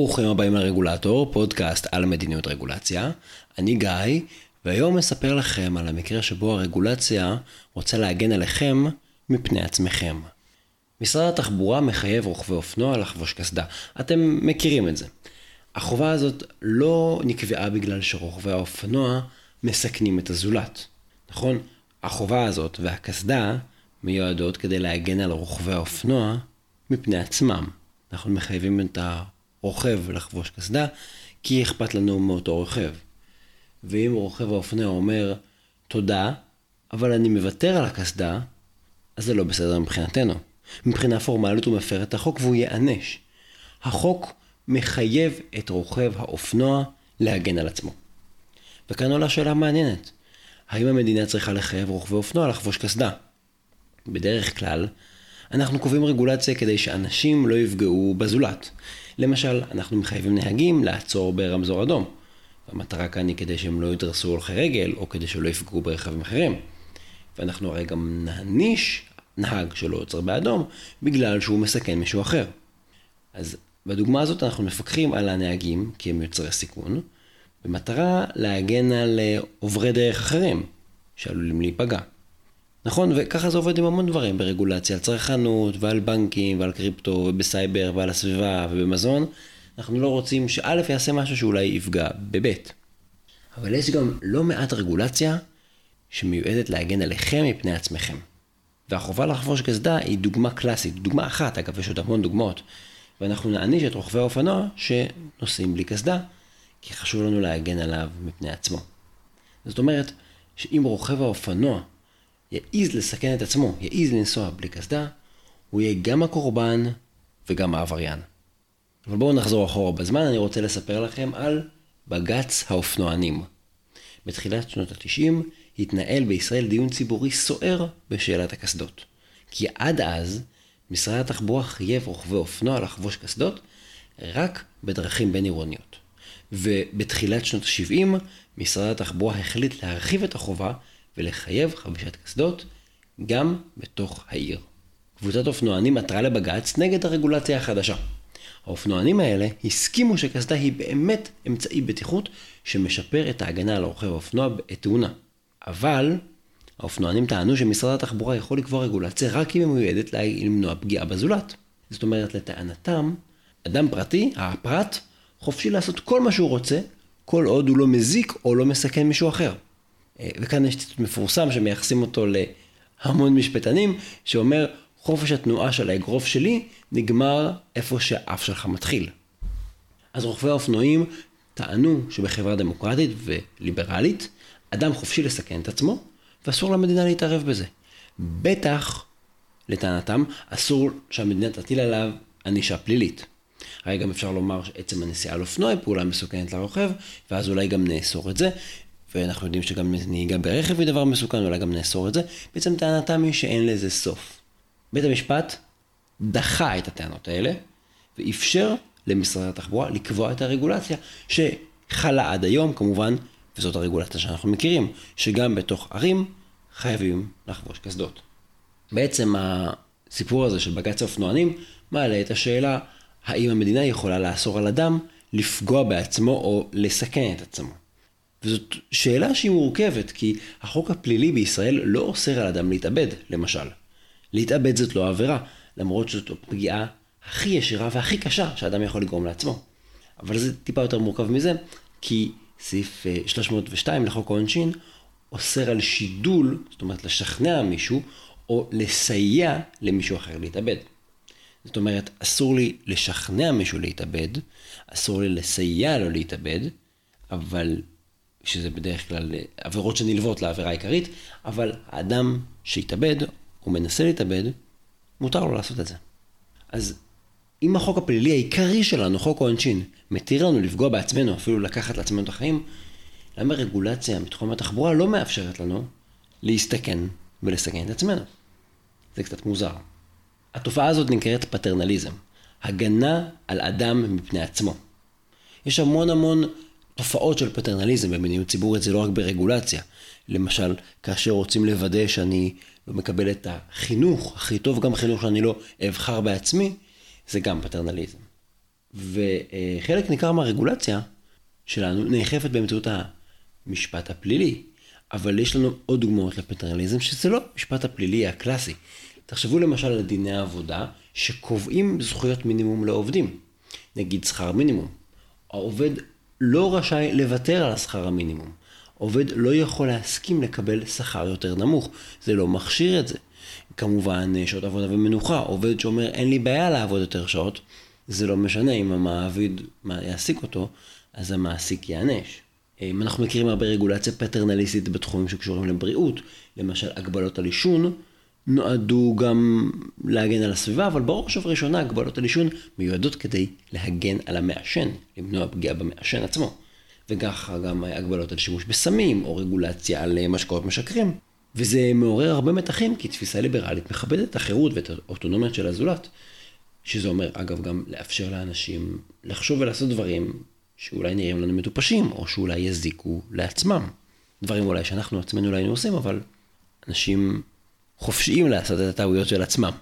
ברוכים הבאים לרגולטור, פודקאסט על מדיניות רגולציה. אני גיא, והיום אספר לכם על המקרה שבו הרגולציה רוצה להגן עליכם מפני עצמכם. משרד התחבורה מחייב רוכבי אופנוע לחבוש קסדה. אתם מכירים את זה. החובה הזאת לא נקבעה בגלל שרוכבי האופנוע מסכנים את הזולת. נכון? החובה הזאת והקסדה מיועדות כדי להגן על רוכבי האופנוע מפני עצמם. אנחנו מחייבים את הרוכב לחבוש קסדה, כי אכפת לנו מאותו רוכב. ואם רוכב האופנוע אומר, תודה, אבל אני מוותר על הקסדה, אז זה לא בסדר מבחינתנו. מבחינה פורמלית הוא מפר את החוק והוא ייענש. החוק מחייב את רוכב האופנוע להגן על עצמו. וכאן עולה שאלה מעניינת. האם המדינה צריכה לחייב רוכבי אופנוע לחבוש קסדה? בדרך כלל, אנחנו קובעים רגולציה כדי שאנשים לא יפגעו בזולת. למשל, אנחנו מחייבים נהגים לעצור ברמזור אדום. המטרה כאן היא כדי שהם לא ידרסו הולכי רגל, או כדי שלא יפגעו ברכבים אחרים. ואנחנו הרי גם נעניש נהג שלא עוצר באדום, בגלל שהוא מסכן מישהו אחר. אז בדוגמה הזאת אנחנו מפקחים על הנהגים, כי הם יוצרי סיכון, במטרה להגן על אה, עוברי דרך אחרים, שעלולים להיפגע. נכון, וככה זה עובד עם המון דברים ברגולציה, על צרכנות ועל בנקים ועל קריפטו ובסייבר ועל הסביבה ובמזון. אנחנו לא רוצים שא' יעשה משהו שאולי יפגע בב'. אבל יש גם לא מעט רגולציה שמיועדת להגן עליכם מפני עצמכם. והחובה לחבוש קסדה היא דוגמה קלאסית, דוגמה אחת, אגב, יש עוד המון דוגמאות. ואנחנו נעניש את רוכבי האופנוע שנוסעים בלי קסדה, כי חשוב לנו להגן עליו מפני עצמו. זאת אומרת, שאם רוכב האופנוע יעז לסכן את עצמו, יעז לנסוע בלי קסדה, הוא יהיה גם הקורבן וגם העבריין. אבל בואו נחזור אחורה בזמן, אני רוצה לספר לכם על בג"ץ האופנוענים. בתחילת שנות ה-90 התנהל בישראל דיון ציבורי סוער בשאלת הקסדות. כי עד אז משרד התחבורה חייב רוכבי אופנוע לחבוש קסדות רק בדרכים בין עירוניות. ובתחילת שנות ה-70 משרד התחבורה החליט להרחיב את החובה ולחייב חבישת קסדות גם בתוך העיר. קבוצת אופנוענים עתרה לבג"ץ נגד הרגולציה החדשה. האופנוענים האלה הסכימו שקסדה היא באמת אמצעי בטיחות שמשפר את ההגנה על רוכב האופנוע בעת תאונה. אבל האופנוענים טענו שמשרד התחבורה יכול לקבוע רגולציה רק אם היא מיועדת למנוע פגיעה בזולת. זאת אומרת, לטענתם, אדם פרטי, הפרט, חופשי לעשות כל מה שהוא רוצה, כל עוד הוא לא מזיק או לא מסכן מישהו אחר. אה, וכאן יש ציטוט מפורסם שמייחסים אותו להמון משפטנים, שאומר, חופש התנועה של האגרוף שלי נגמר איפה שהאף שלך מתחיל. אז רוכבי האופנועים טענו שבחברה דמוקרטית וליברלית, אדם חופשי לסכן את עצמו, ואסור למדינה להתערב בזה. בטח, לטענתם, אסור שהמדינה תטיל עליו ענישה פלילית. הרי גם אפשר לומר שעצם הנסיעה על אופנוע היא פעולה מסוכנת לרוכב, ואז אולי גם נאסור את זה, ואנחנו יודעים שגם נהיגה ברכב היא דבר מסוכן, אולי גם נאסור את זה. בעצם טענתם היא שאין לזה סוף. בית המשפט דחה את הטענות האלה, ואפשר למשרד התחבורה לקבוע את הרגולציה שחלה עד היום, כמובן, וזאת הרגולציה שאנחנו מכירים, שגם בתוך ערים חייבים לחבוש קסדות. בעצם הסיפור הזה של בג"ץ האופנוענים מעלה את השאלה האם המדינה יכולה לאסור על אדם לפגוע בעצמו או לסכן את עצמו. וזאת שאלה שהיא מורכבת, כי החוק הפלילי בישראל לא אוסר על אדם להתאבד, למשל. להתאבד זאת לא עבירה, למרות שזאת הפגיעה הכי ישירה והכי קשה שאדם יכול לגרום לעצמו. אבל זה טיפה יותר מורכב מזה, כי סעיף 302 אה, לחוק העונשין אוסר על שידול, זאת אומרת לשכנע מישהו, או לסייע למישהו אחר להתאבד. זאת אומרת, אסור לי לשכנע מישהו להתאבד, אסור לי לסייע לו להתאבד, אבל, שזה בדרך כלל אה, עבירות שנלוות לעבירה העיקרית, אבל האדם שהתאבד, או מנסה להתאבד, מותר לו לעשות את זה. אז אם החוק הפלילי העיקרי שלנו, חוק העונשין, מתיר לנו לפגוע בעצמנו, אפילו לקחת לעצמנו את החיים, למה רגולציה מתחום התחבורה לא מאפשרת לנו להסתכן ולסכן את עצמנו? זה קצת מוזר. התופעה הזאת נקראת פטרנליזם, הגנה על אדם מפני עצמו. יש המון המון תופעות של פטרנליזם במדיניות ציבורית, זה לא רק ברגולציה. למשל, כאשר רוצים לוודא שאני מקבל את החינוך הכי טוב, גם חינוך שאני לא אבחר בעצמי, זה גם פטרנליזם. וחלק ניכר מהרגולציה שלנו נאכפת באמצעות המשפט הפלילי. אבל יש לנו עוד דוגמאות לפטרנליזם שזה לא המשפט הפלילי הקלאסי. תחשבו למשל על דיני העבודה שקובעים זכויות מינימום לעובדים. נגיד שכר מינימום. העובד לא רשאי לוותר על השכר המינימום. עובד לא יכול להסכים לקבל שכר יותר נמוך, זה לא מכשיר את זה. כמובן שעות עבודה ומנוחה, עובד שאומר אין לי בעיה לעבוד יותר שעות, זה לא משנה אם המעביד יעסיק אותו, אז המעסיק ייענש. אנחנו מכירים הרבה רגולציה פטרנליסטית בתחומים שקשורים לבריאות, למשל הגבלות על עישון, נועדו גם להגן על הסביבה, אבל בראש ובראשונה הגבלות על עישון מיועדות כדי להגן על המעשן, למנוע פגיעה במעשן עצמו. וככה גם הגבלות על שימוש בסמים, או רגולציה על משקאות משקרים. וזה מעורר הרבה מתחים, כי תפיסה ליברלית מכבדת את החירות ואת האוטונומיה של הזולת. שזה אומר, אגב, גם לאפשר לאנשים לחשוב ולעשות דברים שאולי נראים לנו מטופשים, או שאולי יזיקו לעצמם. דברים אולי שאנחנו עצמנו לא היינו עושים, אבל אנשים חופשיים לעשות את הטעויות של עצמם.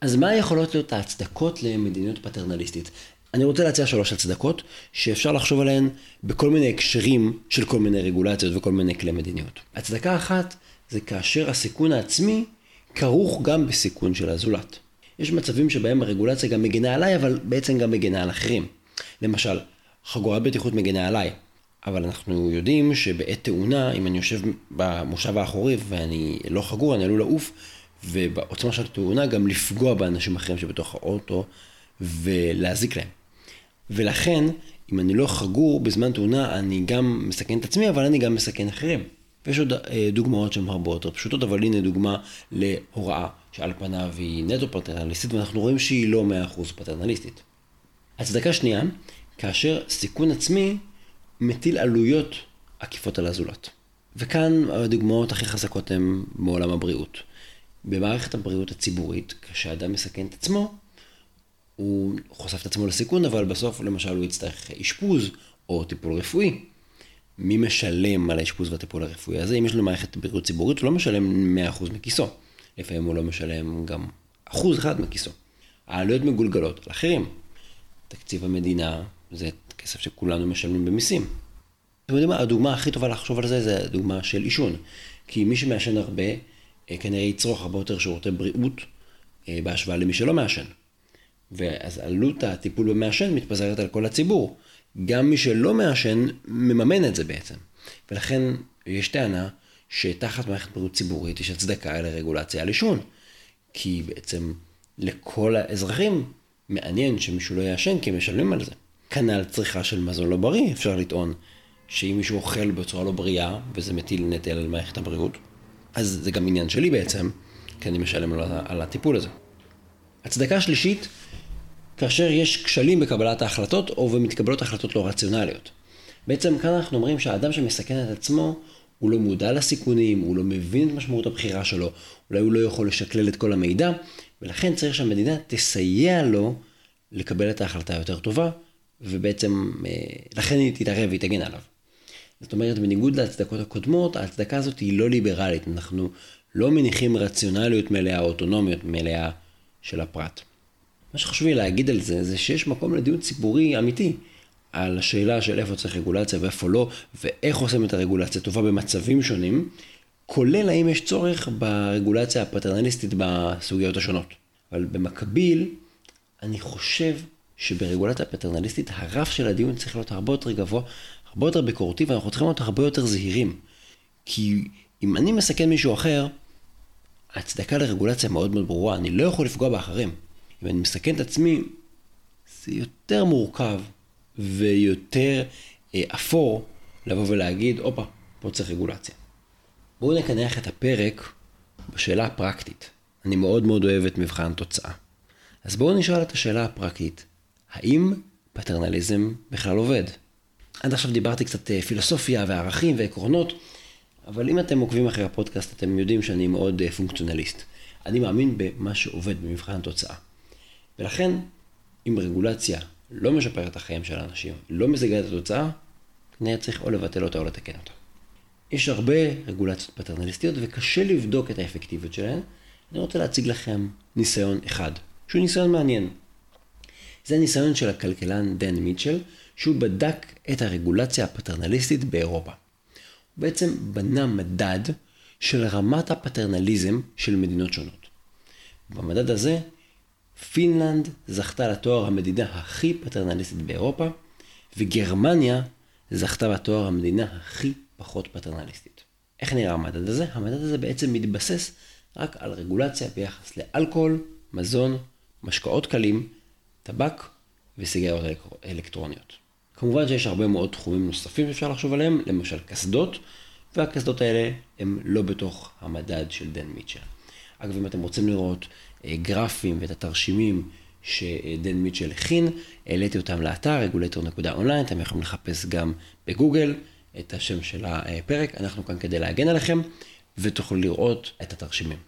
אז מה יכולות להיות ההצדקות למדיניות פטרנליסטית? אני רוצה להציע שלוש הצדקות שאפשר לחשוב עליהן בכל מיני הקשרים של כל מיני רגולציות וכל מיני כלי מדיניות. הצדקה אחת זה כאשר הסיכון העצמי כרוך גם בסיכון של הזולת. יש מצבים שבהם הרגולציה גם מגינה עליי, אבל בעצם גם מגינה על אחרים. למשל, חגורת בטיחות מגינה עליי, אבל אנחנו יודעים שבעת תאונה, אם אני יושב במושב האחורי ואני לא חגור, אני עלול לעוף, ובעוצמה של התאונה גם לפגוע באנשים אחרים שבתוך האוטו ולהזיק להם. ולכן, אם אני לא חגור בזמן תאונה, אני גם מסכן את עצמי, אבל אני גם מסכן אחרים. ויש עוד אה, דוגמאות שהן הרבה יותר פשוטות, אבל הנה דוגמה להוראה שעל פניו היא נטו פטרנליסטית, ואנחנו רואים שהיא לא 100% פטרנליסטית. הצדקה שנייה, כאשר סיכון עצמי מטיל עלויות עקיפות על הזולת. וכאן הדוגמאות הכי חזקות הן מעולם הבריאות. במערכת הבריאות הציבורית, כשאדם מסכן את עצמו, הוא חושף את עצמו לסיכון, אבל בסוף למשל הוא יצטרך אשפוז או טיפול רפואי. מי משלם על האשפוז והטיפול הרפואי הזה? אם יש לו מערכת בריאות ציבורית, הוא לא משלם 100% מכיסו. לפעמים הוא לא משלם גם אחוז אחד מכיסו. העלויות מגולגלות על אחרים. תקציב המדינה זה כסף שכולנו משלמים במיסים. אתם יודעים מה, הדוגמה הכי טובה לחשוב על זה, זה הדוגמה של עישון. כי מי שמעשן הרבה, אה, כנראה יצרוך הרבה יותר שירותי בריאות אה, בהשוואה למי שלא מעשן. ואז עלות הטיפול במעשן מתפזרת על כל הציבור. גם מי שלא מעשן מממן את זה בעצם. ולכן יש טענה שתחת מערכת בריאות ציבורית יש הצדקה לרגולציה על עישון. כי בעצם לכל האזרחים מעניין שמישהו לא יעשן כי הם משלמים על זה. כנ"ל צריכה של מזון לא בריא, אפשר לטעון שאם מישהו אוכל בצורה לא בריאה, וזה מטיל נטל על מערכת הבריאות, אז זה גם עניין שלי בעצם, כי אני משלם על, על הטיפול הזה. הצדקה שלישית, כאשר יש כשלים בקבלת ההחלטות, או ומתקבלות החלטות לא רציונליות. בעצם כאן אנחנו אומרים שהאדם שמסכן את עצמו, הוא לא מודע לסיכונים, הוא לא מבין את משמעות הבחירה שלו, אולי הוא לא יכול לשקלל את כל המידע, ולכן צריך שהמדינה תסייע לו לקבל את ההחלטה היותר טובה, ובעצם אה, לכן היא תתערב והיא תגן עליו. זאת אומרת, בניגוד להצדקות הקודמות, ההצדקה הזאת היא לא ליברלית, אנחנו לא מניחים רציונליות מלאה, אוטונומיות מלאה של הפרט. מה שחשוב לי להגיד על זה, זה שיש מקום לדיון ציבורי אמיתי על השאלה של איפה צריך רגולציה ואיפה לא, ואיך עושים את הרגולציה טובה במצבים שונים, כולל האם יש צורך ברגולציה הפטרנליסטית בסוגיות השונות. אבל במקביל, אני חושב שברגולציה פטרנליסטית הרף של הדיון צריך להיות הרבה יותר גבוה, הרבה יותר ביקורתי, ואנחנו צריכים להיות הרבה יותר זהירים. כי אם אני מסכן מישהו אחר, ההצדקה לרגולציה מאוד מאוד ברורה, אני לא יכול לפגוע באחרים. אם אני מסכן את עצמי, זה יותר מורכב ויותר אה, אפור לבוא ולהגיד, הופה, פה צריך רגולציה. בואו נקנח את הפרק בשאלה הפרקטית. אני מאוד מאוד אוהב את מבחן תוצאה. אז בואו נשאל את השאלה הפרקטית, האם פטרנליזם בכלל עובד? עד עכשיו דיברתי קצת אה, פילוסופיה וערכים ועקרונות, אבל אם אתם עוקבים אחרי הפודקאסט, אתם יודעים שאני מאוד אה, פונקציונליסט. אני מאמין במה שעובד במבחן התוצאה. ולכן, אם רגולציה לא משפרת את החיים של האנשים, לא משיגה את התוצאה, כנראה צריך או לבטל אותה או לתקן אותה. יש הרבה רגולציות פטרנליסטיות וקשה לבדוק את האפקטיביות שלהן. אני רוצה להציג לכם ניסיון אחד, שהוא ניסיון מעניין. זה הניסיון של הכלכלן דן מיטשל, שהוא בדק את הרגולציה הפטרנליסטית באירופה. הוא בעצם בנה מדד של רמת הפטרנליזם של מדינות שונות. במדד הזה, פינלנד זכתה לתואר המדינה הכי פטרנליסטית באירופה, וגרמניה זכתה בתואר המדינה הכי פחות פטרנליסטית. איך נראה המדד הזה? המדד הזה בעצם מתבסס רק על רגולציה ביחס לאלכוהול, מזון, משקאות קלים, טבק וסיגריות אלקטרוניות. כמובן שיש הרבה מאוד תחומים נוספים שאפשר לחשוב עליהם, למשל קסדות, והקסדות האלה הם לא בתוך המדד של דן מיטשל. אגב, אם אתם רוצים לראות אה, גרפים ואת התרשימים שדן מיטשל הכין, העליתי אותם לאתר regulator.online, אתם יכולים לחפש גם בגוגל את השם של הפרק, אנחנו כאן כדי להגן עליכם, ותוכלו לראות את התרשימים.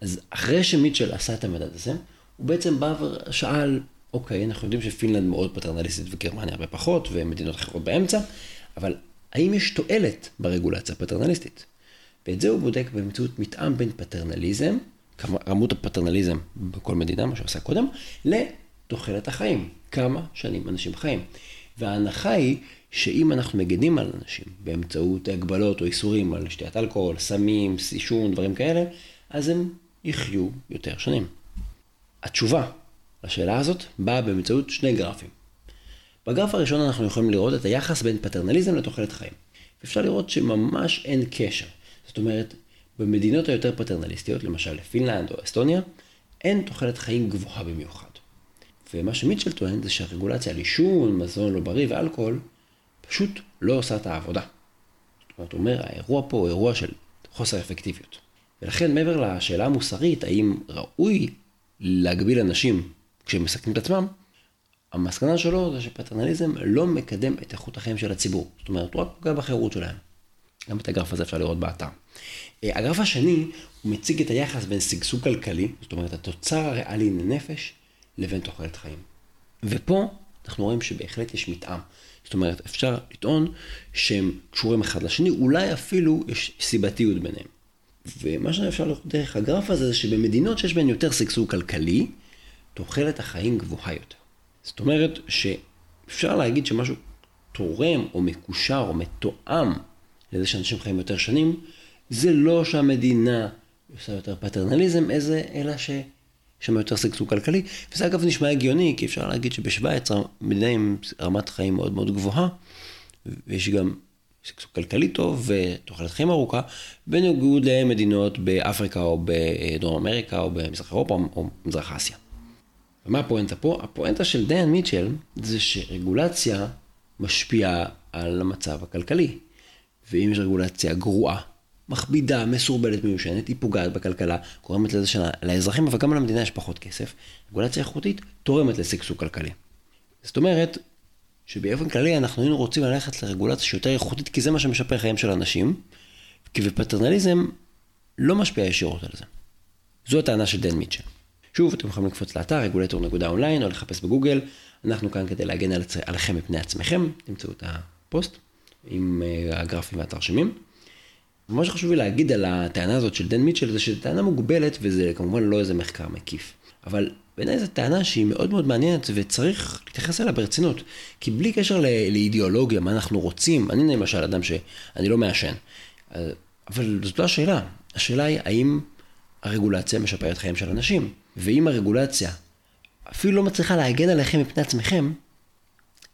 אז אחרי שמיטשל עשה את המדד הזה, הוא בעצם בא ושאל, אוקיי, אנחנו יודעים שפינלנד מאוד פטרנליסטית וגרמניה הרבה פחות, ומדינות אחרות באמצע, אבל האם יש תועלת ברגולציה הפטרנליסטית? ואת זה הוא בודק באמצעות מתאם בין פטרנליזם, רמות הפטרנליזם בכל מדינה, מה שעושה קודם, לתוחלת החיים, כמה שנים אנשים חיים. וההנחה היא שאם אנחנו מגנים על אנשים באמצעות הגבלות או איסורים על שתיית אלכוהול, סמים, עישון, דברים כאלה, אז הם יחיו יותר שנים. התשובה לשאלה הזאת באה באמצעות שני גרפים. בגרף הראשון אנחנו יכולים לראות את היחס בין פטרנליזם לתוחלת חיים. אפשר לראות שממש אין קשר. זאת אומרת, במדינות היותר פטרנליסטיות, למשל פינלנד או אסטוניה, אין תוחלת חיים גבוהה במיוחד. ומה שמיטשל טוען זה שהרגולציה על עישון, מזון לא בריא ואלכוהול פשוט לא עושה את העבודה. זאת אומרת, הוא אומר, האירוע פה הוא אירוע של חוסר אפקטיביות. ולכן מעבר לשאלה המוסרית, האם ראוי להגביל אנשים כשהם מסכנים את עצמם, המסקנה שלו זה שפטרנליזם לא מקדם את איכות החיים של הציבור. זאת אומרת, הוא רק פוגע בחירות שלהם. גם את הגרף הזה אפשר לראות באתר. אה, הגרף השני, הוא מציג את היחס בין שגשוג כלכלי, זאת אומרת, התוצר הריאלי לנפש, לבין תוחלת חיים. ופה אנחנו רואים שבהחלט יש מתאם. זאת אומרת, אפשר לטעון שהם קשורים אחד לשני, אולי אפילו יש סיבתיות ביניהם. ומה שאפשר לראות דרך הגרף הזה, זה שבמדינות שיש בהן יותר שגשוג כלכלי, תוחלת החיים גבוהה יותר. זאת אומרת שאפשר להגיד שמשהו תורם או מקושר או מתואם לזה שאנשים חיים יותר שנים, זה לא שהמדינה עושה יותר פטרנליזם, איזה, אלא ש... שם יותר שגשוג כלכלי, וזה אגב נשמע הגיוני, כי אפשר להגיד שבשוויץ מדינה עם רמת חיים מאוד מאוד גבוהה, ויש גם שגשוג כלכלי טוב ותוחלת חיים ארוכה, בניגוד למדינות באפריקה או בדרום אמריקה או במזרח אירופה או במזרח אסיה. ומה הפואנטה פה? הפואנטה של דיין מיטשל זה שרגולציה משפיעה על המצב הכלכלי. ואם יש רגולציה גרועה, מכבידה, מסורבלת, מיושנת, היא פוגעת בכלכלה, גורמת לזה שלאזרחים, אבל גם למדינה יש פחות כסף. רגולציה איכותית תורמת לשגשוג כלכלי. זאת אומרת, שבאופן כללי אנחנו היינו רוצים ללכת לרגולציה שיותר איכותית, כי זה מה שמשפר חיים של אנשים, כי בפטרנליזם לא משפיע ישירות על זה. זו הטענה של דן מיטשל. שוב, אתם יכולים לקפוץ לאתר regulator.online או לחפש בגוגל, אנחנו כאן כדי להגן על עליכם מפני עצמכם, תמצאו את הפוסט עם אה, הגרפים והתרשימים. מה שחשוב לי להגיד על הטענה הזאת של דן מיטשל זה שזו טענה מוגבלת וזה כמובן לא איזה מחקר מקיף. אבל בעיניי זו טענה שהיא מאוד מאוד מעניינת וצריך להתייחס אליה ברצינות. כי בלי קשר לאידיאולוגיה, מה אנחנו רוצים, אני למשל אדם שאני לא מעשן. אבל זאת לא השאלה. השאלה היא האם הרגולציה משפרת חיים של אנשים. ואם הרגולציה אפילו לא מצליחה להגן עליכם מפני עצמכם,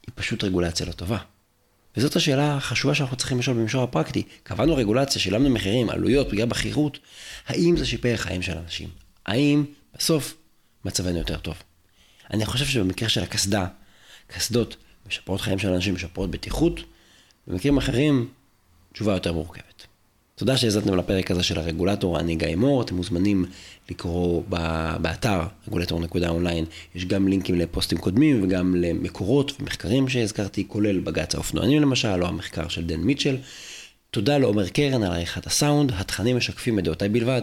היא פשוט רגולציה לא טובה. וזאת השאלה החשובה שאנחנו צריכים לשאול במישור הפרקטי. קבענו רגולציה, שילמנו מחירים, עלויות, פגיעה בחירות, האם זה שיפר חיים של אנשים? האם בסוף מצבנו יותר טוב? אני חושב שבמקרה של הקסדה, קסדות משפרות חיים של אנשים, משפרות בטיחות, במקרים אחרים, תשובה יותר מורכבת. תודה שהזדתם לפרק הזה של הרגולטור, אני גיא מור, אתם מוזמנים לקרוא באתר רגולטור.אונליין, יש גם לינקים לפוסטים קודמים וגם למקורות ומחקרים שהזכרתי, כולל בג"ץ האופנוענים למשל, או המחקר של דן מיטשל. תודה לעומר קרן על עריכת הסאונד, התכנים משקפים את דעותיי בלבד.